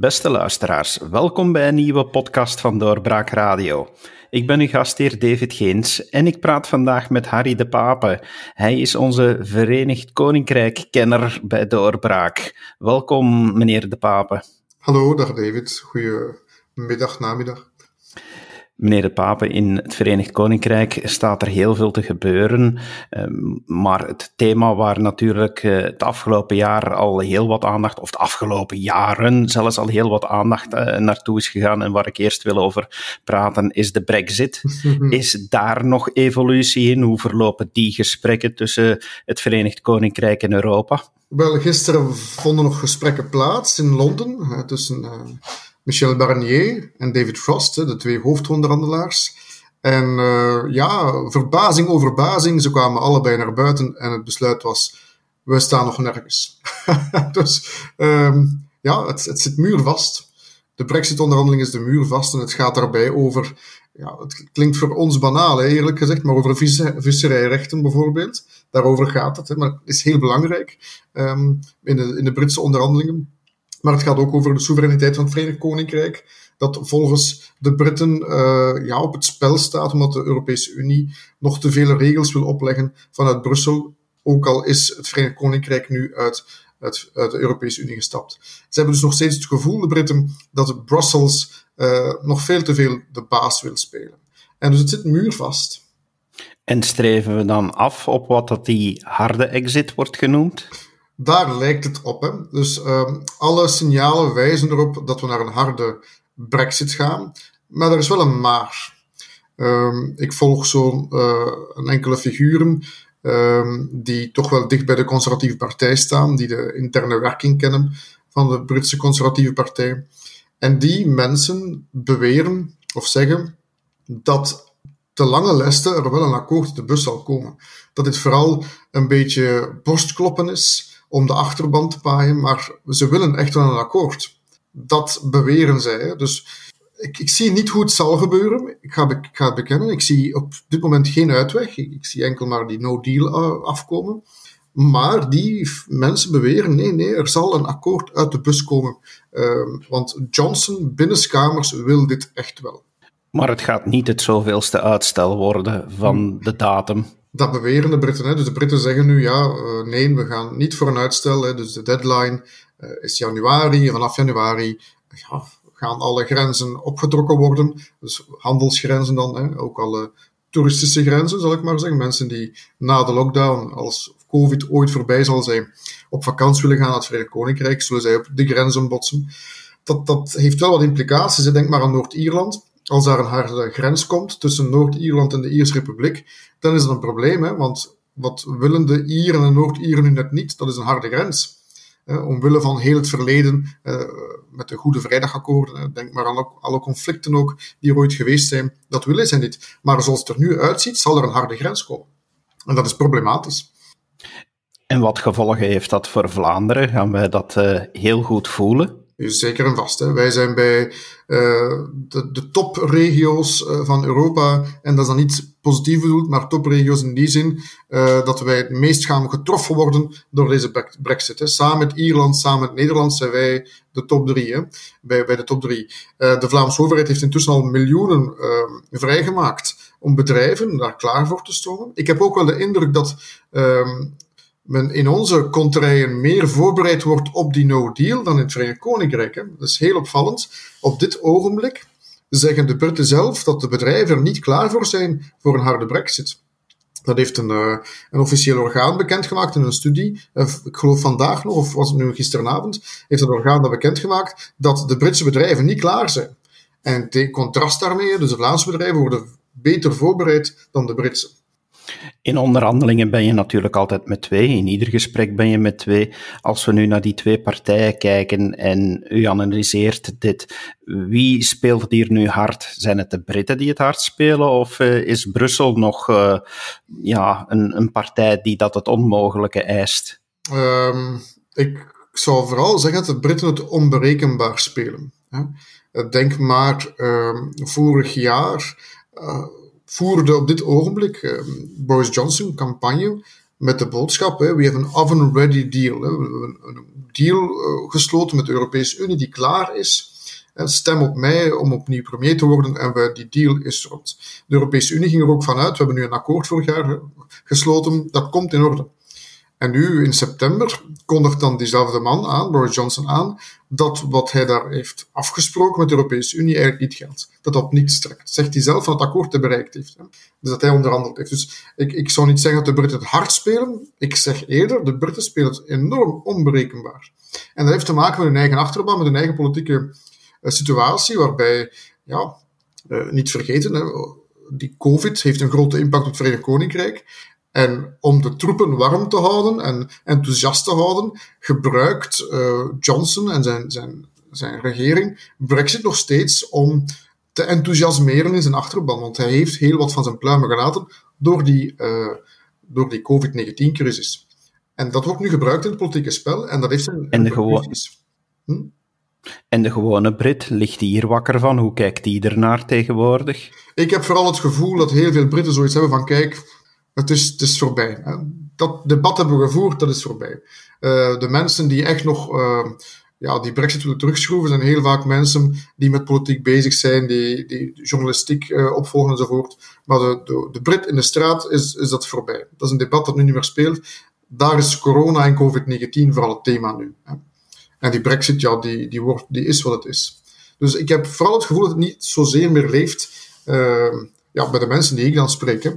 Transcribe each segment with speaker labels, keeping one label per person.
Speaker 1: Beste luisteraars, welkom bij een nieuwe podcast van Doorbraak Radio. Ik ben uw gastheer David Geens en ik praat vandaag met Harry de Pape. Hij is onze Verenigd Koninkrijk-kenner bij Doorbraak. Welkom, meneer de Pape.
Speaker 2: Hallo, dag David. Goedemiddag, namiddag.
Speaker 1: Meneer de Pape, in het Verenigd Koninkrijk staat er heel veel te gebeuren. Ehm, maar het thema waar natuurlijk eh, het afgelopen jaar al heel wat aandacht, of de afgelopen jaren zelfs al heel wat aandacht eh, naartoe is gegaan en waar ik eerst wil over praten, is de Brexit. is daar nog evolutie in? Hoe verlopen die gesprekken tussen het Verenigd Koninkrijk en Europa?
Speaker 2: Wel, gisteren vonden nog gesprekken plaats in Londen tussen. Uh Michel Barnier en David Frost, de twee hoofdonderhandelaars. En uh, ja, verbazing over verbazing, ze kwamen allebei naar buiten en het besluit was, we staan nog nergens. dus um, ja, het, het zit muurvast. De brexit-onderhandeling is de muur vast en het gaat daarbij over, ja, het klinkt voor ons banaal, eerlijk gezegd, maar over visserijrechten bijvoorbeeld. Daarover gaat het, maar het is heel belangrijk um, in, de, in de Britse onderhandelingen. Maar het gaat ook over de soevereiniteit van het Verenigd Koninkrijk, dat volgens de Britten uh, ja, op het spel staat, omdat de Europese Unie nog te vele regels wil opleggen vanuit Brussel, ook al is het Verenigd Koninkrijk nu uit, de Europese Unie gestapt. Ze hebben dus nog steeds het gevoel, de Britten, dat Brussels uh, nog veel te veel de baas wil spelen. En dus het zit muurvast.
Speaker 1: En streven we dan af op wat dat die harde exit wordt genoemd?
Speaker 2: Daar lijkt het op. Dus um, alle signalen wijzen erop dat we naar een harde brexit gaan. Maar er is wel een maar. Um, ik volg zo'n een enkele figuren um, die toch wel dicht bij de conservatieve partij staan, die de interne werking kennen van de Britse conservatieve partij. En die mensen beweren of zeggen dat te lange lesten er wel een akkoord de bus zal komen. Dat dit vooral een beetje borstkloppen is om de achterban te paaien, maar ze willen echt wel een akkoord. Dat beweren zij. Dus ik, ik, zie niet hoe het zal gebeuren. Ik ga, ik ga het bekennen. Ik zie op dit moment geen uitweg. Ik, ik zie enkel maar die no-deal uh, afkomen. Maar die mensen beweren, nee, nee, er zal een akkoord uit de bus komen. Uh, want Johnson binnenskamers wil dit echt wel.
Speaker 1: Maar het gaat niet het zoveelste uitstel worden van hmm. de datum.
Speaker 2: Dat beweren de Britten. Hè. Dus de Britten zeggen nu, ja, uh, nee, we gaan niet voor een uitstel. Hè. Dus de deadline uh, is januari. Vanaf januari ja, gaan alle grenzen opgetrokken worden. Dus handelsgrenzen dan, hè. ook alle toeristische grenzen, zal ik maar zeggen. Mensen die na de lockdown, als COVID ooit voorbij zal zijn, op vakantie willen gaan naar het Verenigd Koninkrijk, zullen zij op de grenzen botsen. Dat, dat heeft wel wat implicaties. Denk maar aan Noord-Ierland als daar een harde grens komt tussen Noord-Ierland en de Ierse Republiek, dan is dat een probleem. Hè? Want wat willen de Ieren en Noord-Ieren nu net niet? Dat is een harde grens. Eh, omwille van heel het verleden, eh, met de Goede Vrijdagakkoorden, denk maar aan alle conflicten ook die er ooit geweest zijn, dat willen ze niet. Maar zoals het er nu uitziet, zal er een harde grens komen. En dat is problematisch.
Speaker 1: En wat gevolgen heeft dat voor Vlaanderen? Gaan wij dat uh, heel goed voelen?
Speaker 2: Zeker en vast. Wij zijn bij uh, de, topregio's uh, van Europa, en dat is dan niet positief bedoeld, maar topregio's in die zin uh, dat wij het meest gaan getroffen worden door deze brexit. Hè. Samen met Ierland, samen met Nederland zijn wij de top drie. Hè. Bij, bij de top drie. de Vlaamse overheid heeft intussen al miljoenen vrijgemaakt om bedrijven daar klaar voor te stomen. Ik heb ook wel de indruk dat ehm, men in onze contraien meer voorbereid wordt op die no-deal dan in het Verenigd Koninkrijk. Hè. Dat is heel opvallend. Op dit ogenblik zeggen de Britten zelf dat de bedrijven er niet klaar voor zijn voor een harde brexit. Dat heeft een, uh, een officieel orgaan bekendgemaakt in een studie. Uh, ik geloof vandaag nog, of was het nu gisteravond, heeft het orgaan dat bekendgemaakt dat de Britse bedrijven niet klaar zijn. En in contrast daarmee, dus de Vlaamse bedrijven worden beter voorbereid dan de Britse.
Speaker 1: In onderhandelingen ben je natuurlijk altijd met twee. In ieder gesprek ben je met twee. Als we nu naar die twee partijen kijken en u analyseert dit, wie speelt hier nu hard? Zijn het de Britten die het hard spelen of uh, is Brussel nog uh, ja, een, een, partij die dat het onmogelijke eist?
Speaker 2: Um, ik zou vooral zeggen dat de Britten het onberekenbaar spelen. Hè. Denk maar, um, vorig jaar. Voerde op dit ogenblik uh, Boris Johnson campagne met de boodschap: hè, we have an oven-ready deal. Hè. We hebben een deal uh, gesloten met de Europese Unie die klaar is. Stem op mij om opnieuw premier te worden en we, die deal is rond. De Europese Unie ging er ook vanuit. We hebben nu een akkoord vorig jaar gesloten. Dat komt in orde. En nu in september kondigt dan diezelfde man aan, Boris Johnson aan, dat wat hij daar heeft afgesproken met de Europese Unie eigenlijk niet geldt. Dat dat niet strekt. Zegt hij zelf van het akkoord te bereikt heeft. Dus dat hij onderhandeld heeft. Dus ik, ik zou niet zeggen dat de Britten het hard spelen. Ik zeg eerder, de Britten spelen het enorm onberekenbaar. En dat heeft te maken met hun eigen achterban, met hun eigen politieke uh, situatie, waarbij, ja, uh, niet vergeten, hè, die COVID heeft een grote impact op het Verenigd Koninkrijk. En om de troepen warm te houden en enthousiast te houden, gebruikt uh, Johnson en zijn, zijn, zijn regering Brexit nog steeds om te enthousiasmeren in zijn achterban. Want hij heeft heel wat van zijn pluimen gelaten door die, uh, door die COVID-19-crisis. En dat wordt nu gebruikt in het politieke spel en dat heeft zijn.
Speaker 1: En de, gewone, hm? en de gewone Brit, ligt hier wakker van? Hoe kijkt die ernaar tegenwoordig?
Speaker 2: Ik heb vooral het gevoel dat heel veel Britten zoiets hebben van: kijk het is, het is voorbij. Dat debat hebben we gevoerd, dat is voorbij. Uh, de mensen die echt nog uh, ja, die brexit willen terugschroeven, zijn heel vaak mensen die met politiek bezig zijn, die, die journalistiek opvolgen enzovoort. Maar de, de, de Brit in de straat is, is dat voorbij. Dat is een debat dat nu niet meer speelt. Daar is corona en COVID-19 vooral het thema nu. Hè. En die brexit, ja, die, die, wordt, die is wat het is. Dus ik heb vooral het gevoel dat het niet zozeer meer leeft ja, bij de mensen die ik dan spreek. Eh,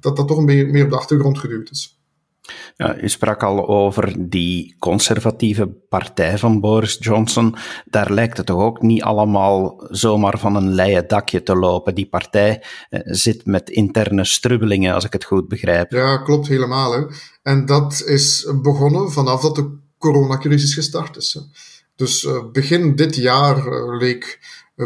Speaker 2: dat dat toch een beetje meer op de achtergrond geduwd is.
Speaker 1: Ja, u sprak al over die conservatieve partij van Boris Johnson. Daar lijkt het toch ook niet allemaal zomaar van een leien dakje te lopen. Die partij eh, zit met interne strubbelingen, als ik het goed begrijp.
Speaker 2: Ja, klopt helemaal. Hè. En dat is begonnen vanaf dat de coronacrisis gestart is. Dus uh, begin dit jaar uh, leek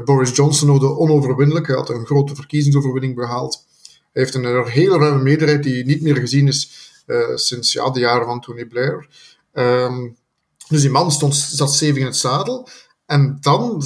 Speaker 2: Boris Johnson de onoverwinnelijk. Hij had een grote verkiezingsoverwinning behaald. Heeft een hele ruime meerderheid die niet meer gezien is uh, sinds ja, de jaren van Tony Blair. Um, dus die man stond, zat stevig in het zadel. En dan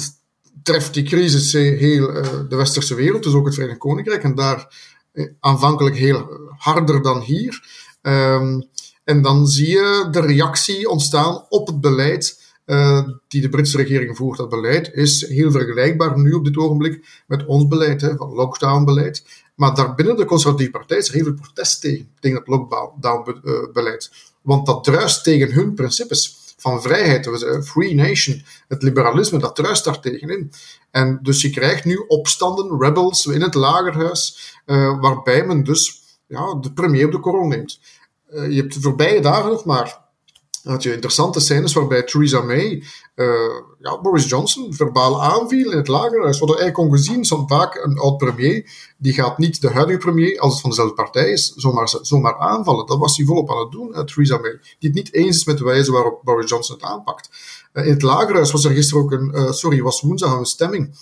Speaker 2: treft die crisis heel uh, de westerse wereld, dus ook het Verenigd Koninkrijk, en daar uh, aanvankelijk heel harder dan hier. Um, en dan zie je de reactie ontstaan op het beleid uh, die de Britse regering voert. Dat beleid is heel vergelijkbaar nu op dit ogenblik met ons beleid, hè, van lockdown-beleid. Maar daarbinnen de conservatieve partij is er heel veel protest tegen, tegen het lockdown-beleid. Want dat druist tegen hun principes van vrijheid, free nation, het liberalisme, dat druist daar tegenin. En dus je krijgt nu opstanden, rebels in het lagerhuis, uh, waarbij men dus ja, de premier op de korrel neemt. Uh, je hebt de voorbije dagen nog maar had je interessante scènes waarbij Theresa May uh, ja, Boris Johnson verbaal aanviel in het lagerhuis. Wat we eigenlijk ongezien zo'n vaak een oud-premier, die gaat niet de huidige premier, als het van dezelfde partij is, zomaar, zomaar aanvallen. Dat was hij volop aan het doen, uh, Theresa May. Die het niet eens is met de wijze waarop Boris Johnson het aanpakt. Uh, in het lagerhuis was er gisteren ook een, sorry, was woensdag een stemming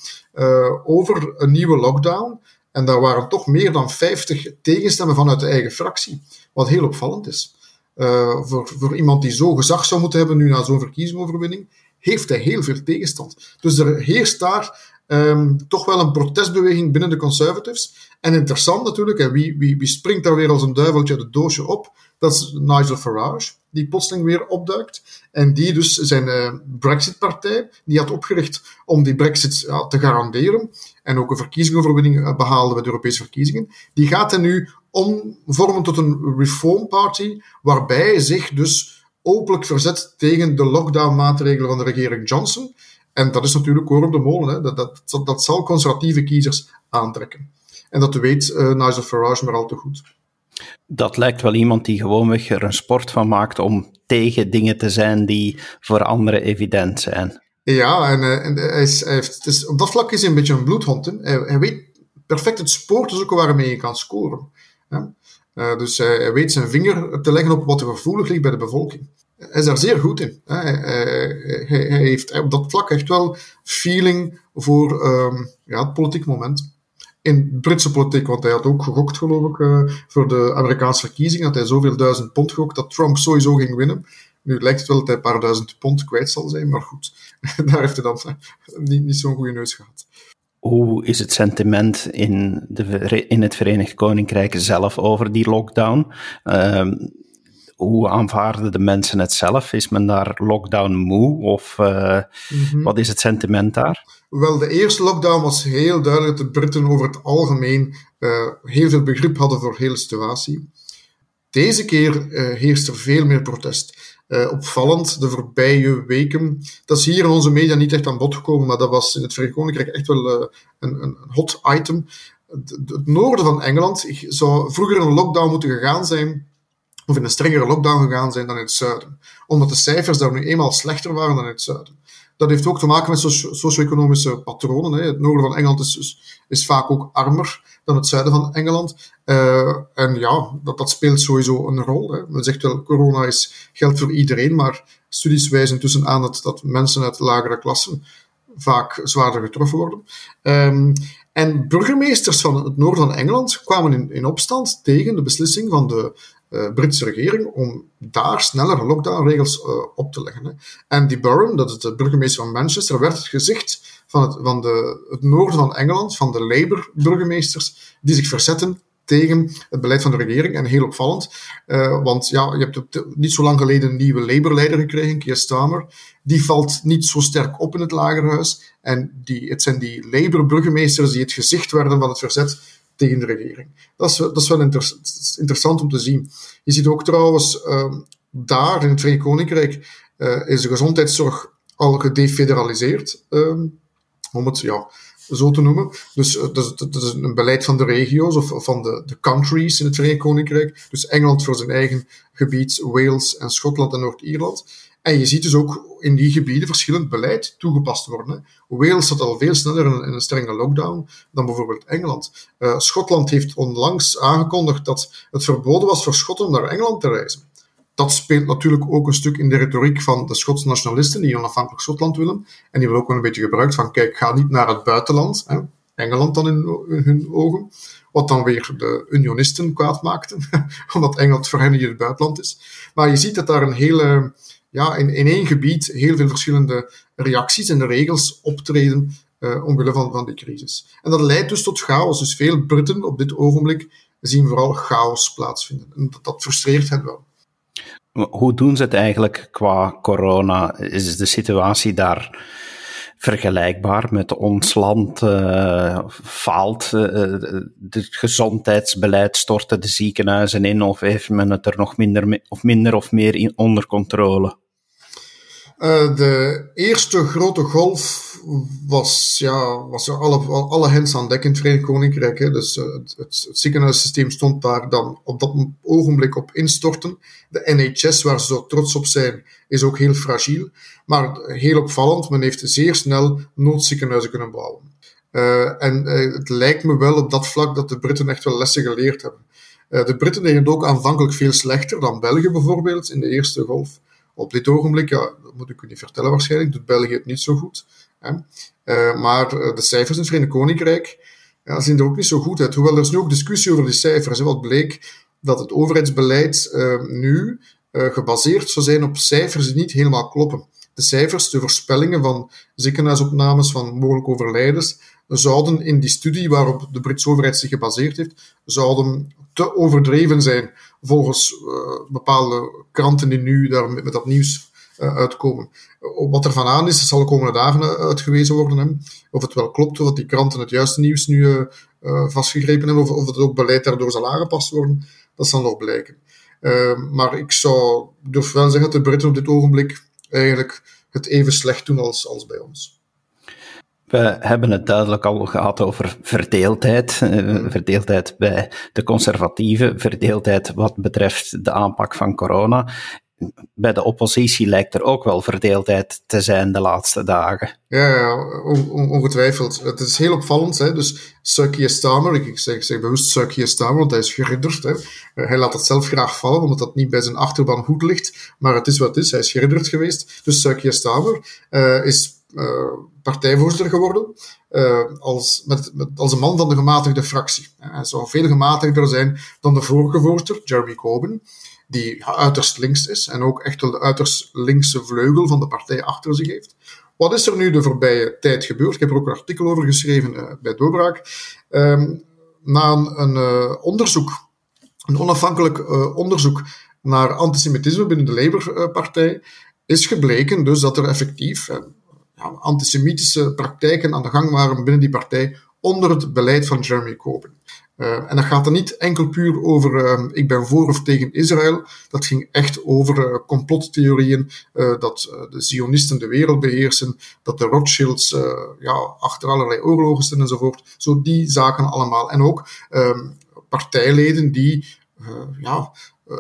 Speaker 2: over een nieuwe lockdown. En daar waren toch meer dan 50 tegenstemmen vanuit de eigen fractie. Wat heel opvallend is. Uh, voor, voor iemand die zo gezag zou moeten hebben nu na zo'n verkiezingsoverwinning, heeft hij heel veel tegenstand. Dus er heerst daar um, toch wel een protestbeweging binnen de Conservatives. En interessant natuurlijk, en wie, wie, wie springt daar weer als een duiveltje uit het doosje op? Dat is Nigel Farage, die plotseling weer opduikt. En die dus zijn uh, Brexit-partij, die had opgericht om die Brexit te garanderen. En ook een verkiezingsoverwinning eh, behaalde bij de Europese verkiezingen. Die gaat hij nu omvormen tot een reform party, waarbij hij zich dus openlijk verzet tegen de lockdown-maatregelen van de regering Johnson. En dat is natuurlijk hoor op de molen. Hè. Dat, dat, dat, zal conservatieve kiezers aantrekken. En dat weet uh, Nigel Farage maar al te goed.
Speaker 1: Dat lijkt wel iemand die gewoonweg er een sport van maakt om tegen dingen te zijn die voor anderen evident zijn.
Speaker 2: Ja, en, uh, en hij, is, hij heeft, op dat vlak is hij een beetje een bloedhond. Hij, hij, weet perfect het spoor te zoeken waarmee je kan scoren. Uh, dus hij weet zijn vinger te leggen op wat er gevoelig ligt bij de bevolking. Hij is daar zeer goed in. Hij, heeft op dat vlak echt wel feeling voor um, ja, het politiek moment. In Britse politiek, want hij had ook gegokt, geloof ik, uh, voor de Amerikaanse verkiezingen. Dat hij zoveel duizend pond gegokt dat Trump sowieso ging winnen. Nu lijkt het wel dat hij een paar duizend pond kwijt zal zijn, maar goed, daar heeft hij dan niet, niet zo'n goede neus gehad.
Speaker 1: Hoe is het sentiment in, de, in het Verenigd Koninkrijk zelf over die lockdown? Uh, hoe aanvaarden de mensen het zelf? Is men daar lockdown moe of uh, mm-hmm. wat is het sentiment daar?
Speaker 2: Wel, de eerste lockdown was heel duidelijk dat de Britten over het algemeen uh, heel veel begrip hadden voor de hele situatie. Deze keer uh, heerst er veel meer protest. Uh, opvallend de voorbije weken. Dat is hier in onze media niet echt aan bod gekomen, maar dat was in het Verenigd Koninkrijk echt wel uh, een, een, hot item. Het, noorden van Engeland zou vroeger een lockdown moeten gegaan zijn, of in een strengere lockdown gegaan zijn dan in het zuiden. Omdat de cijfers daar nu eenmaal slechter waren dan in het zuiden. Dat heeft ook te maken met socio-economische patronen. Hè. Het noorden van Engeland is, is, vaak ook armer dan het zuiden van Engeland. Uh, en ja, dat, dat speelt sowieso een rol. Hè. Men zegt wel, corona is, geldt voor iedereen, maar studies wijzen tussen aan dat, dat mensen uit lagere klassen vaak zwaarder getroffen worden. Um, en burgemeesters van het noorden van Engeland kwamen in, in opstand tegen de beslissing van de uh, Britse regering om daar snellere lockdownregels uh, op te leggen. Hè. Andy Burnham, dat is de burgemeester van Manchester, werd het gezicht van het, van de, het noorden van Engeland, van de Labour-burgemeesters, die zich verzetten tegen het beleid van de regering. En heel opvallend, uh, want ja, je hebt niet zo lang geleden een nieuwe Labour-leider gekregen, Keir Starmer. Die valt niet zo sterk op in het lagerhuis. En die, het zijn die Labour-burgemeesters die het gezicht werden van het verzet tegen de regering. Dat is, dat is wel inter interessant om te zien. Je ziet ook trouwens, uh, daar in het Verenigd Koninkrijk uh, is de gezondheidszorg al gedefederaliseerd. Uh, om het ja, zo te noemen. Dus uh, dat, dat, is een beleid van de regio's of, of van de, de countries in het Verenigd Koninkrijk. Dus Engeland voor zijn eigen gebied, Wales en Schotland en Noord-Ierland. En je ziet dus ook in die gebieden verschillend beleid toegepast worden. Wales zat al veel sneller in, een strenge lockdown dan bijvoorbeeld Engeland. Uh, Schotland heeft onlangs aangekondigd dat het verboden was voor Schotten om naar Engeland te reizen. Dat speelt natuurlijk ook een stuk in de retoriek van de Schotse nationalisten die onafhankelijk Schotland willen. En die willen ook wel een beetje gebruikt van, kijk, ga niet naar het buitenland. Hè, Engeland dan in, hun ogen. Wat dan weer de unionisten kwaad maakte, omdat Engeland voor hen niet het buitenland is. Maar je ziet dat daar een hele ja, in, in één gebied heel veel verschillende reacties en regels optreden uh, omwille van, van die crisis. En dat leidt dus tot chaos. Dus veel Britten op dit ogenblik zien vooral chaos plaatsvinden. En dat, dat frustreert hen wel.
Speaker 1: Hoe doen ze het eigenlijk qua corona? Is de situatie daar vergelijkbaar met ons land? Uh, faalt het gezondheidsbeleid, storten de ziekenhuizen in of heeft men het er nog minder, of minder of meer in, onder controle?
Speaker 2: Uh, de eerste grote golf was, ja, was alle, alle hens aan dek in het Verenigd Koninkrijk. Hè. Dus uh, het, het, ziekenhuissysteem stond daar dan op dat ogenblik op instorten. De NHS, waar ze zo trots op zijn, is ook heel fragiel. Maar heel opvallend, men heeft zeer snel noodziekenhuizen kunnen bouwen. Uh, en het lijkt me wel op dat vlak dat de Britten echt wel lessen geleerd hebben. de Britten deden het ook aanvankelijk veel slechter dan België bijvoorbeeld in de eerste golf. Op dit ogenblik, ja, dat moet ik u niet vertellen waarschijnlijk, doet België het niet zo goed. Hè. Uh, maar eh, de cijfers in het Verenigd Koninkrijk ja, zien er ook niet zo goed uit. Hoewel er is nu ook discussie over die cijfers. Hè, wat bleek dat het overheidsbeleid uh, nu gebaseerd zou zijn op cijfers die niet helemaal kloppen. De cijfers, de voorspellingen van ziekenhuisopnames, van mogelijk overlijdens, zouden in die studie waarop de Britse overheid zich gebaseerd heeft, zouden te overdreven zijn volgens uh, bepaalde kranten die nu daar met, dat nieuws uh, uitkomen. Uh, wat er van aan is, dat zal de komende dagen uitgewezen worden. Hè. Of het wel klopt, of die kranten het juiste nieuws nu vastgegrepen hebben, of, of het ook beleid daardoor zal aangepast worden, dat zal nog blijken. maar ik zou durf wel zeggen dat de Britten op dit ogenblik eigenlijk het even slecht doen als, als bij ons.
Speaker 1: We hebben het duidelijk al gehad over verdeeldheid. Uh, verdeeldheid bij de conservatieven, verdeeldheid wat betreft de aanpak van corona. Bij de oppositie lijkt er ook wel verdeeldheid te zijn de laatste dagen.
Speaker 2: Ja, ongetwijfeld. Het is heel opvallend. Hè? Dus Sir Starmer, ik zeg, zeg bewust Sir Starmer, want hij is geridderd. Hè? Eh, hij laat het zelf graag vallen, omdat dat niet bij zijn achterban goed ligt. Maar het is wat het is. Hij is geridderd geweest. Dus Starmer uh, is uh, partijvoorzitter geworden uh, als, met, als een man van de gematigde fractie. Hij zou veel gematigder zijn dan de vorige voorzitter, Jeremy Corbyn, die uiterst links is en ook echt wel de uiterst linkse vleugel van de partij achter zich heeft. Wat is er nu de voorbije tijd gebeurd? Ik heb er ook een artikel over geschreven bij Doorbraak. Um, na een onderzoek, een onafhankelijk onderzoek naar antisemitisme binnen de Labour-partij, is gebleken dus dat er effectief antisemitische praktijken aan de gang waren binnen die partij onder het beleid van Jeremy Corbyn. Uh, en dat gaat er niet enkel puur over uh, ik ben voor of tegen Israël. Dat ging echt over uh, complottheorieën, dat de Zionisten de wereld beheersen, dat de Rothschilds ja, achter allerlei oorlogen staan enzovoort. Zo die zaken allemaal. En ook ehm, partijleden die ja,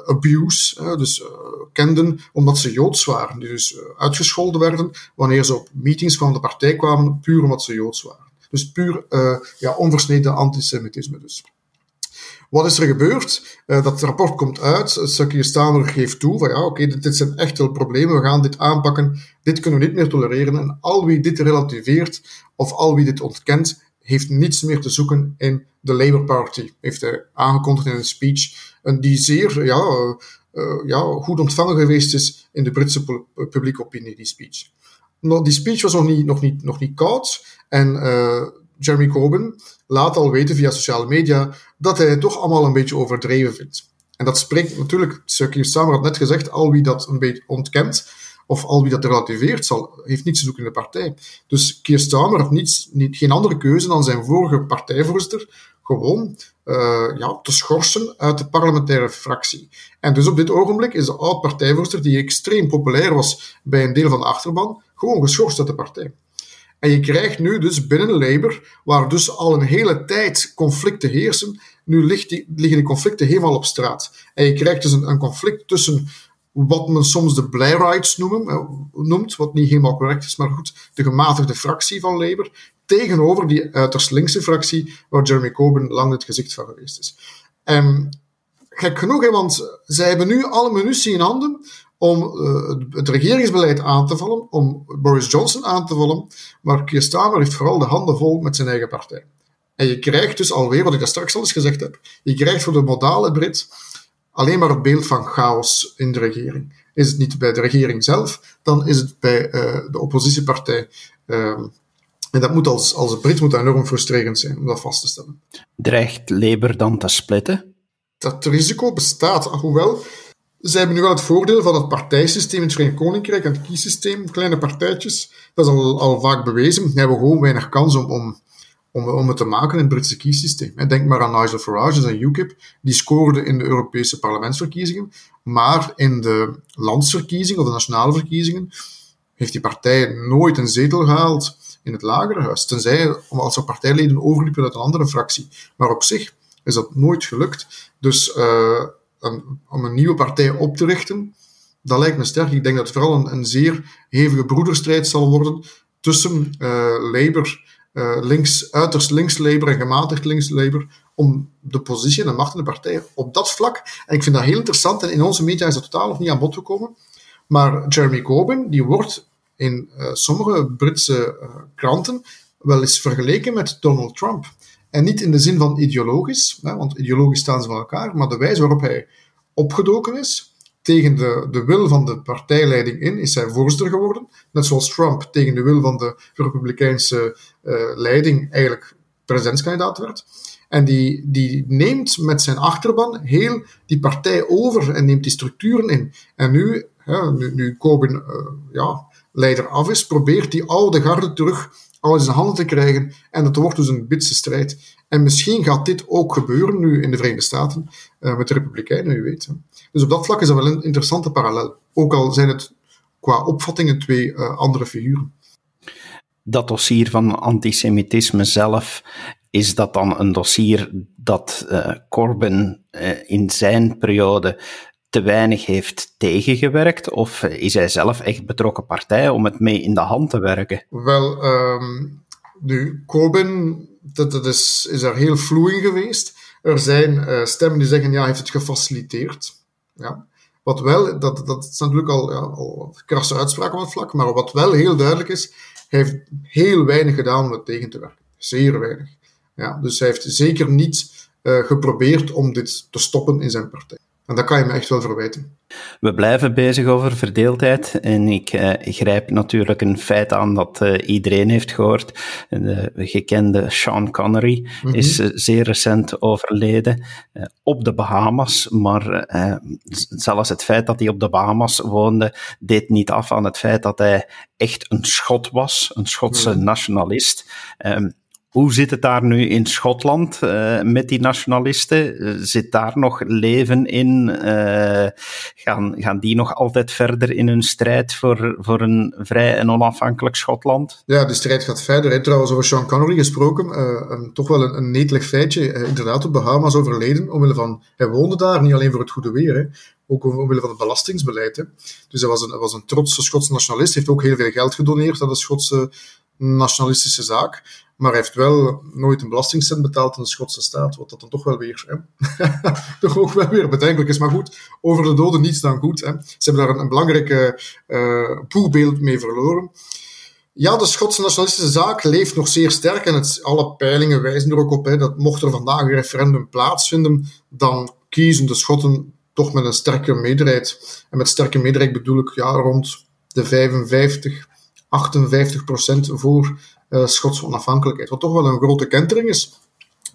Speaker 2: abuse, dus kenden omdat ze Joods waren. Die dus uitgescholden werden wanneer ze op meetings van de partij kwamen, puur omdat ze Joods waren. Dus puur ja, onversneden antisemitisme dus. Wat is er gebeurd? Dat rapport komt uit. Sakir Stamer geeft toe van ja, oké, dit, dit, zijn echt wel problemen. We gaan dit aanpakken. Dit kunnen we niet meer tolereren. En al wie dit relativeert of al wie dit ontkent, heeft niets meer te zoeken in de Labour Party. Heeft hij aangekondigd in een speech. En die zeer ja, uh, ja, goed ontvangen geweest is in de Britse publieke opinie, die speech. Die speech was nog niet, nog niet, nog niet koud. En uh, Jeremy Corbyn laat al weten via sociale media dat hij het toch allemaal een beetje overdreven vindt. En dat spreekt natuurlijk, Sir Keir Starmer had net gezegd, al wie dat een beetje ontkent, of al wie dat relativeert, zal, heeft niets te zoeken in de partij. Dus Keir Starmer had niets, niet, geen andere keuze dan zijn vorige partijvoorzitter gewoon uh, ja, te schorsen uit de parlementaire fractie. En dus op dit ogenblik is de oud-partijvoorzitter, die extreem populair was bij een deel van de achterban, gewoon geschorst uit de partij. En je krijgt nu dus binnen Labour, waar dus al een hele tijd conflicten heersen, nu liggen die conflicten helemaal op straat. En je krijgt dus een, een conflict tussen wat men soms de Blairites eh, noemt, wat niet helemaal correct is, maar goed, de gematigde fractie van Labour, tegenover die uiterst linkse fractie, waar Jeremy Corbyn lang het gezicht van geweest is. En gek genoeg, hè, want zij hebben nu alle munitie in handen om uh, het regeringsbeleid aan te vallen, om Boris Johnson aan te vallen, maar Keir Starmer heeft vooral de handen vol met zijn eigen partij. En je krijgt dus alweer, wat ik daar straks al eens gezegd heb, je krijgt voor de modale Brit alleen maar het beeld van chaos in de regering. Is het niet bij de regering zelf, dan is het bij uh, de oppositiepartij. Uh, en dat moet als, als Brit moet enorm frustrerend zijn om dat vast te stellen.
Speaker 1: Dreigt Labour dan te splitten?
Speaker 2: Dat risico bestaat, hoewel ze hebben nu wel het voordeel van het partijsysteem in het Verenigd Koninkrijk en het kiesysteem, kleine partijtjes. Dat is al, al vaak bewezen. Die hebben gewoon weinig kans om, om, om, om het te maken in het Britse kiesysteem. Denk maar aan Nigel Farage en UKIP. Die scoorden in de Europese parlementsverkiezingen. Maar in de landsverkiezingen of de nationale verkiezingen heeft die partij nooit een zetel gehaald in het lagerhuis. Tenzij als er partijleden overliepen uit een andere fractie. Maar op zich is dat nooit gelukt. Dus uh, om een nieuwe partij op te richten, dat lijkt me sterk. Ik denk dat het vooral een, een zeer hevige broederstrijd zal worden tussen uh, Labour, uh, links, uiterst links Labour en gematigd links Labour, om de positie en de macht in de partij op dat vlak. En ik vind dat heel interessant, en in onze media is dat totaal nog niet aan bod gekomen. Maar Jeremy Corbyn, die wordt in uh, sommige Britse kranten wel eens vergeleken met Donald Trump. En niet in de zin van ideologisch, hè, want ideologisch staan ze van elkaar, maar de wijze waarop hij opgedoken is, tegen de, de wil van de partijleiding in, is hij voorzitter geworden. Net zoals Trump tegen de wil van de Republikeinse uh, leiding eigenlijk presidentskandidaat werd. En die, die neemt met zijn achterban heel die partij over en neemt die structuren in. En nu, hè, nu, nu Corbyn uh, ja, leider af is, probeert die oude garde terug alles in handen te krijgen. En dat wordt dus een bitse strijd. En misschien gaat dit ook gebeuren nu in de Verenigde Staten uh, met de Republikeinen, u weet. Dus op dat vlak is dat wel een interessante parallel. Ook al zijn het qua opvattingen twee uh, andere figuren.
Speaker 1: Dat dossier van antisemitisme zelf, is dat dan een dossier dat uh, Corbyn in zijn periode te weinig heeft tegengewerkt? Of is hij zelf echt betrokken partij om het mee in de hand te werken?
Speaker 2: Wel, um, nu, Corbyn, dat, dat is, is er heel vloeiend geweest. Er zijn uh, stemmen die zeggen, ja, hij heeft het gefaciliteerd. Ja. Wat wel, dat, dat is natuurlijk al, ja, krasse uitspraken op het vlak, maar wat wel heel duidelijk is, hij heeft heel weinig gedaan om het tegen te werken. Zeer weinig. Ja, dus hij heeft zeker niet uh, geprobeerd om dit te stoppen in zijn partij. En kan je me echt wel verwijten.
Speaker 1: We blijven bezig over verdeeldheid en ik uh, grijp natuurlijk een feit aan dat uh, iedereen heeft gehoord. De gekende Sean Connery mm -hmm. is uh, zeer recent overleden op de Bahamas, maar zelfs het feit dat hij op de Bahamas woonde, deed niet af aan het feit dat hij echt een Schot was, een Schotse mm -hmm. nationalist. Um, hoe zit het daar nu in Schotland uh, met die nationalisten? Uh, zit daar nog leven in? Uh, gaan, gaan die nog altijd verder in hun strijd voor, voor een vrij en onafhankelijk Schotland?
Speaker 2: Ja, de strijd gaat verder. He. Trouwens, over Sean Connery gesproken, een, toch wel een, een feitje. inderdaad, op Bahamas overleden, omwille van, hij woonde daar, niet alleen voor het goede weer, hè, ook omwille van het belastingsbeleid. Hè. Dus hij was een, was een trotse Schotse nationalist, heeft ook heel veel geld gedoneerd aan de Schotse nationalistische zaak. Maar hij heeft wel nooit een belastingcent betaald aan de Schotse staat, wat dat dan toch wel weer, hè? toch ook wel weer bedenkelijk is. Maar goed, over de doden niets dan goed. Hè? Ze hebben daar een, een belangrijke uh, poelbeeld mee verloren. Ja, de Schotse nationalistische zaak leeft nog zeer sterk en het, alle peilingen wijzen er ook op hè, dat mocht er vandaag een referendum plaatsvinden, dan kiezen de Schotten toch met een sterke meerderheid. En met sterke meerderheid bedoel ik ja, rond de 55, 58 procent voor Schotse onafhankelijkheid. Wat toch wel een grote kentering is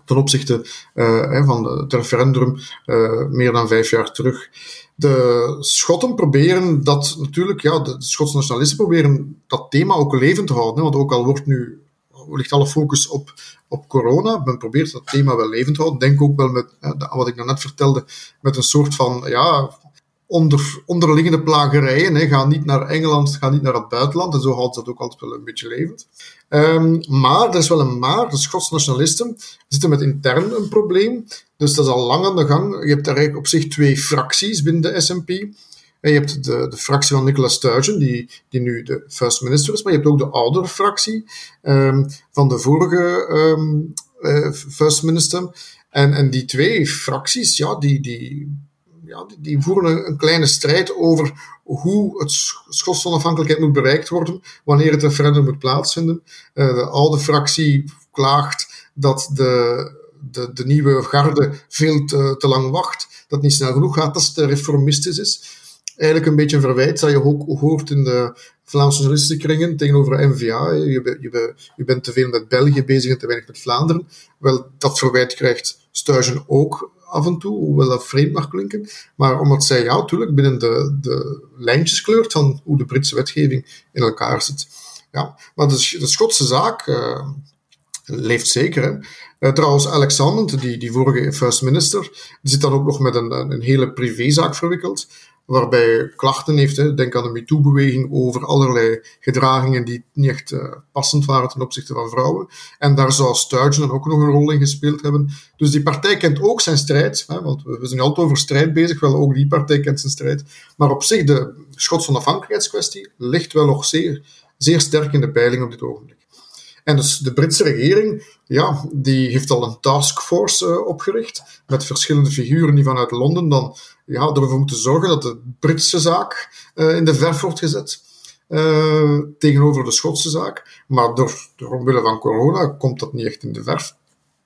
Speaker 2: ten opzichte uh, van het referendum uh, meer dan vijf jaar terug. De Schotten proberen dat natuurlijk, ja, de Schotse nationalisten proberen dat thema ook levend te houden. Hè, want ook al wordt nu, ligt alle focus op, op corona, men probeert dat thema wel levend te houden. Denk ook wel met, wat ik net vertelde, met een soort van, ja, onder, onderliggende plagerijen. Hè. Ga niet naar Engeland, ga niet naar het buitenland. En zo houdt dat ook altijd wel een beetje levend. Um, maar, er is wel een maar. De Schotse nationalisten zitten met intern een probleem. Dus dat is al lang aan de gang. Je hebt daar eigenlijk op zich twee fracties binnen de SNP. En je hebt de, de fractie van Nicola Sturgeon, die, die nu de first minister is. Maar je hebt ook de oudere fractie um, van de vorige um, uh, first minister. En, en die twee fracties, ja, die, die ja, die voeren een, kleine strijd over hoe het Schotse onafhankelijkheid moet bereikt worden wanneer het referendum moet plaatsvinden. Uh, de oude fractie klaagt dat de, de, de nieuwe garde veel te, lang wacht, dat niet snel genoeg gaat, dat het reformistisch is. Eigenlijk een beetje een verwijt dat je ook hoort in de Vlaamse journalistenkringen tegenover NVA. Je, je, je bent te veel met België bezig en te weinig met Vlaanderen. Wel, dat verwijt krijgt Stuizen ook af en toe, hoewel dat vreemd mag klinken. Maar omdat zij, ja, natuurlijk binnen de, de lijntjes kleurt van hoe de Britse wetgeving in elkaar zit. Ja, maar de, de Schotse zaak uh, leeft zeker. Uh, trouwens, Alexander, die, die vorige first minister, die zit dan ook nog met een, een hele privézaak verwikkeld waarbij klachten heeft. Denk aan de MeToo-beweging over allerlei gedragingen die niet echt uh, passend waren ten opzichte van vrouwen. En daar zou Sturgeon ook nog een rol in gespeeld hebben. Dus die partij kent ook zijn strijd, hè, want we zijn altijd over strijd bezig, wel ook die partij kent zijn strijd. Maar op zich, de Schotse onafhankelijkheidskwestie ligt wel nog zeer, zeer sterk in de peiling op dit ogenblik. Dus de Britse regering, ja, die heeft al een taskforce uh, opgericht met verschillende figuren die vanuit Londen dan ja, ervoor moeten zorgen dat de Britse zaak uh, in de verf wordt gezet. Uh, tegenover de Schotse zaak. Maar door, door omwille van corona komt dat niet echt in de verf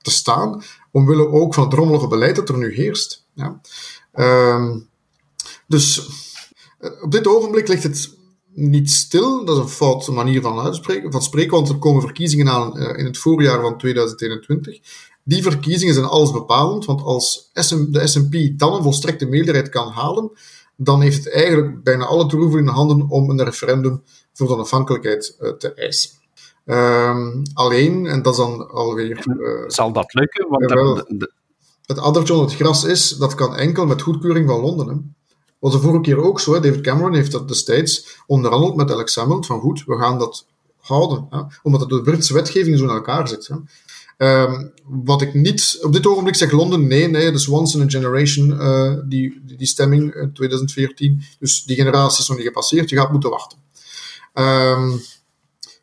Speaker 2: te staan. Omwille ook van het rommelige beleid dat er nu heerst. Ja. Uh, dus op dit ogenblik ligt het niet stil. Dat is een foute manier van uitspreken, van spreken, want er komen verkiezingen aan uh, in het voorjaar van 2021. Die verkiezingen zijn alles bepalend, want als SM, de S&P dan een volstrekte meerderheid kan halen, dan heeft het eigenlijk bijna alle troeven in de handen om een referendum voor de onafhankelijkheid uh, te eisen. Um, alleen, en dat is dan alweer...
Speaker 1: Uh, Zal dat lukken? Want.
Speaker 2: Het addertje onder het gras is, dat kan enkel met goedkeuring van Londen. Hè was de vorige keer ook zo. Hè. David Cameron heeft dat destijds onderhandeld met Alex Salmond van goed, we gaan dat houden. Hè, omdat het door de Britse wetgeving zo in elkaar zit. Hè. Um, wat ik niet, op dit ogenblik zeg Londen, nee, nee, dus once in a generation, uh, die, die stemming in 2014. Dus die generatie is nog niet gepasseerd, je gaat moeten wachten. Um,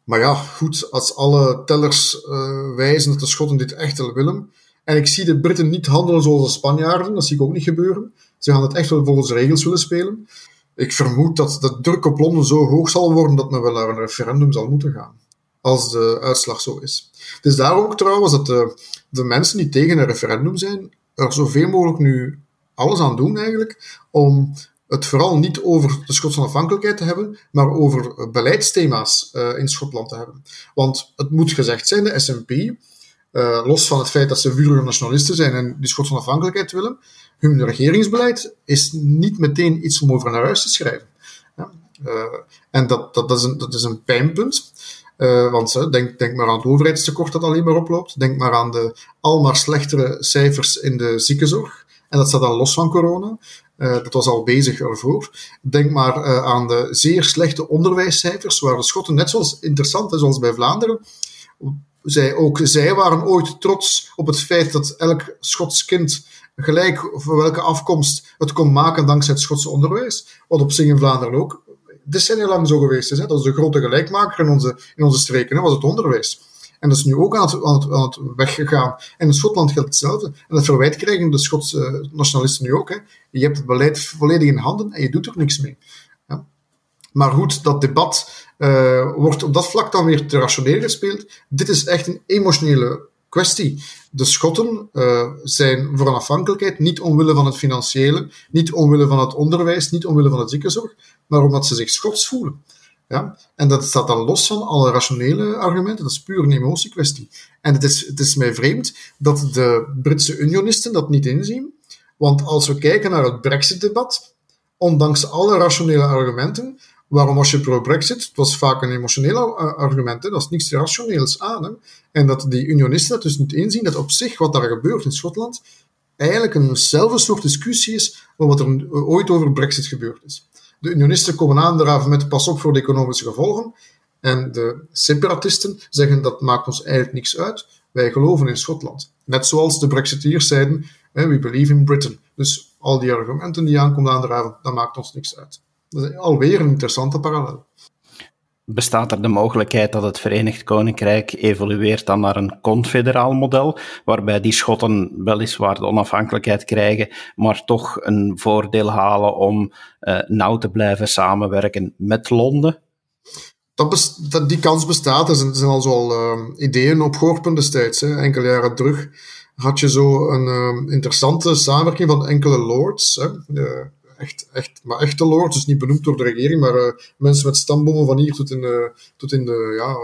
Speaker 2: maar ja, goed, als alle tellers uh, wijzen dat de Schotten dit echt willen, en ik zie de Britten niet handelen zoals de Spanjaarden, dat zie ik ook niet gebeuren. Ze gaan het echt wel volgens de regels willen spelen. Ik vermoed dat de druk op Londen zo hoog zal worden dat men wel naar een referendum zal moeten gaan. Als de uitslag zo is. Het is daarom ook trouwens dat de, de mensen die tegen een referendum zijn, er zoveel mogelijk nu alles aan doen eigenlijk om het vooral niet over de Schotse onafhankelijkheid te hebben, maar over beleidsthema's uh, in Schotland te hebben. Want het moet gezegd zijn, de SNP, uh, los van het feit dat ze vurige nationalisten zijn en die Schotse onafhankelijkheid willen, hun regeringsbeleid is niet meteen iets om over naar huis te schrijven. Uh, en dat, dat, is een, dat is een pijnpunt. Uh, want denk, denk maar aan het overheidstekort dat alleen maar oploopt. Denk maar aan de al maar slechtere cijfers in de ziekenzorg. En dat staat al los van corona. Dat was al bezig ervoor. Denk maar aan de zeer slechte onderwijscijfers, waar de Schotten, net zoals interessant, zoals bij Vlaanderen, zij, ook zij waren ooit trots op het feit dat elk Schots kind, gelijk voor welke afkomst, het kon maken dankzij het Schotse onderwijs. Wat op zich in Vlaanderen ook decennia lang zo geweest is. Hè. Dat is de grote gelijkmaker in onze, in onze streken, was het onderwijs. En dat is nu ook aan het, aan het, aan het weggegaan. En in Schotland geldt hetzelfde. En dat verwijt krijgen de Schotse nationalisten nu ook. Hè. Je hebt het beleid volledig in handen en je doet er niks mee. Ja. Maar goed, dat debat uh, wordt op dat vlak dan weer te rationeel gespeeld. Dit is echt een emotionele kwestie. De Schotten uh, zijn voor een afhankelijkheid niet omwille van het financiële, niet omwille van het onderwijs, niet omwille van het ziekenzorg, maar omdat ze zich Schots voelen. Ja? En dat staat dan los van alle rationele argumenten, dat is puur een emotiekwestie. En het is, het is mij vreemd dat de Britse unionisten dat niet inzien, want als we kijken naar het Brexit-debat, ondanks alle rationele argumenten, waarom was je pro-Brexit? Het was vaak een emotioneel argument, hè? dat is niks rationeels aan. En dat die unionisten dat dus niet inzien, dat op zich wat daar gebeurt in Schotland eigenlijk eenzelfde soort discussie is wat er ooit over Brexit gebeurd is. De unionisten komen aandraven met pas op voor de economische gevolgen. En de separatisten zeggen dat maakt ons eigenlijk niks uit. Wij geloven in Schotland. Net zoals de Brexiteers zeiden, we believe in Britain. Dus al die argumenten die aankomen aandraven, dat maakt ons niks uit. Dat is alweer een interessante parallel.
Speaker 1: Bestaat er de mogelijkheid dat het Verenigd Koninkrijk evolueert dan naar een confederaal model, waarbij die Schotten weliswaar de onafhankelijkheid krijgen, maar toch een voordeel halen om uh, nauw te blijven samenwerken met Londen?
Speaker 2: Dat dat, die kans bestaat. Er zijn, al zo uh, ideeën opgeworpen destijds. Hè. Enkele jaren terug had je zo een uh, interessante samenwerking van enkele lords. Hè echt, echt, maar echte lords, dus niet benoemd door de regering, maar uh, mensen met stambomen van hier tot in de, tot in de, ja,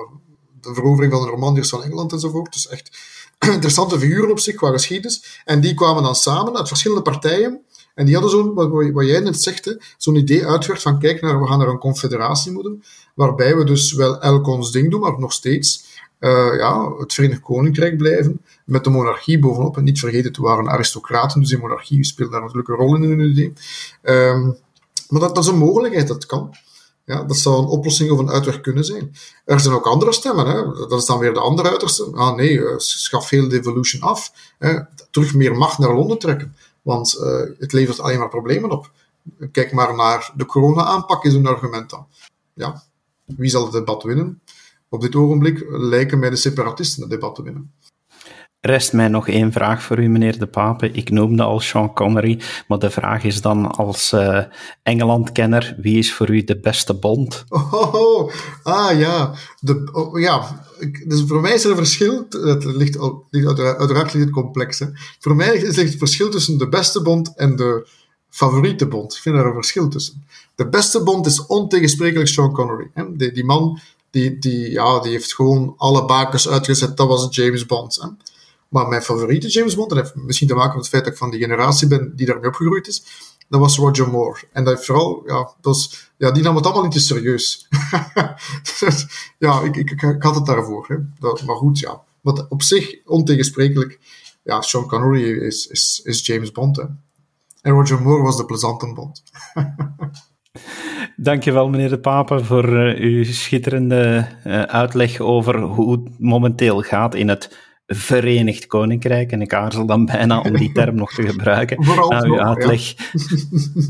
Speaker 2: de verovering van de Normandiërs van Engeland enzovoort. Dus echt interessante figuren op zich qua geschiedenis. En die kwamen dan samen uit verschillende partijen. En die hadden zo'n, wat, wat jij net zegt, zo'n idee uitgewerkt van kijk, naar, we gaan naar een confederatie moeten, waarbij we dus wel elk ons ding doen, maar nog steeds uh, ja, het Verenigd Koninkrijk blijven, met de monarchie bovenop. En niet vergeten, het waren aristocraten, dus die monarchie speelt daar natuurlijk een rol in hun idee. Um, maar dat, is een mogelijkheid, dat kan. Ja, dat zou een oplossing of een uitweg kunnen zijn. Er zijn ook andere stemmen. Hè. Dat is dan weer de andere uiterste. Ah nee, uh, schaf heel devolution af. Hè. Terug meer macht naar Londen trekken. Want uh, het levert alleen maar problemen op. Kijk maar naar de corona-aanpak, is een argument dan. Ja, wie zal het debat winnen? Op dit ogenblik lijken mij de separatisten het debat te winnen.
Speaker 1: Rest mij nog één vraag voor u, meneer De Pape. Ik noemde al Sean Connery, maar de vraag is dan als uh, Engeland-kenner, wie is voor u de beste bond?
Speaker 2: Oh, ah ja, de, oh, ja. Dus voor mij is er een verschil, het ligt, uiteraard ligt het complex. Hè. Voor mij is het verschil tussen de beste bond en de favoriete bond. Ik vind daar een verschil tussen. De beste bond is ontegensprekelijk Sean Connery. Hè. Die, die man die, die, ja, die heeft gewoon alle bakens uitgezet. Dat was James Bond. Hè. Maar mijn favoriete James Bond, dat heeft misschien te maken met het feit dat ik van die generatie ben die daarmee opgegroeid is, dat was Roger Moore. En dat vooral, ja, was, ja, die nam het allemaal niet te serieus. ja, ik, ik, ik, had het daarvoor. Hè. Dat, maar goed, ja. Wat op zich ontegensprekelijk, ja, Sean Connery is, is, is James Bond. En Roger Moore was de plezante Bond.
Speaker 1: Dankjewel, meneer De Pape, voor uh, uw schitterende uh, uitleg over hoe het momenteel gaat in het Verenigd Koninkrijk. En ik aarzel dan bijna om die term nog te gebruiken na uw uitleg. Ja.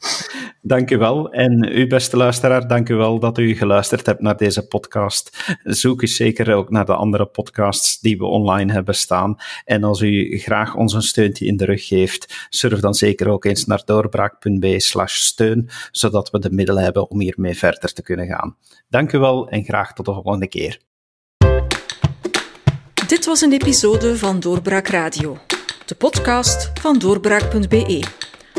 Speaker 1: Dank u wel. En u, beste luisteraar, dank u wel dat u geluisterd hebt naar deze podcast. Zoek eens zeker ook naar de andere podcasts die we online hebben staan. En als u graag ons een steuntje in de rug geeft, surf dan zeker ook eens naar doorbraak.be slash steun, zodat we de middelen hebben om hiermee verder te kunnen gaan. Dank u wel en graag tot de volgende keer.
Speaker 3: Dit was een episode van Doorbraak Radio. de podcast van doorbraak.be.